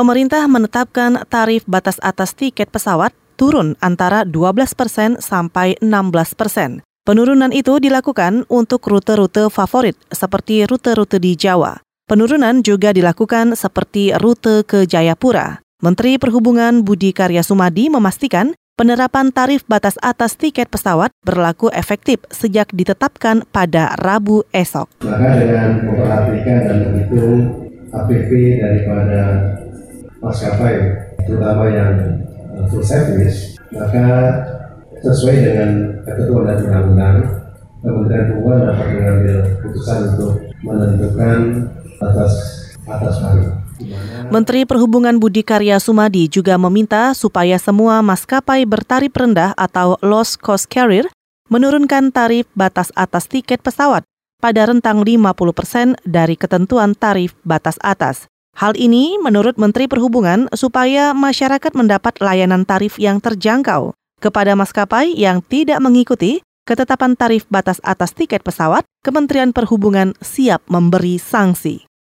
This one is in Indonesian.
pemerintah menetapkan tarif batas atas tiket pesawat turun antara 12 persen sampai 16 persen. Penurunan itu dilakukan untuk rute-rute favorit seperti rute-rute di Jawa. Penurunan juga dilakukan seperti rute ke Jayapura. Menteri Perhubungan Budi Karya Sumadi memastikan penerapan tarif batas atas tiket pesawat berlaku efektif sejak ditetapkan pada Rabu esok. Maka dengan memperhatikan dan menghitung APP daripada maskapai, terutama yang uh, full service, maka sesuai dengan ketentuan dan undang-undang, Kementerian Perhubungan dapat mengambil keputusan untuk menentukan atas atas hari. Menteri Perhubungan Budi Karya Sumadi juga meminta supaya semua maskapai bertarif rendah atau low cost carrier menurunkan tarif batas atas tiket pesawat pada rentang 50 persen dari ketentuan tarif batas atas. Hal ini menurut Menteri Perhubungan supaya masyarakat mendapat layanan tarif yang terjangkau. Kepada maskapai yang tidak mengikuti ketetapan tarif batas atas tiket pesawat, Kementerian Perhubungan siap memberi sanksi.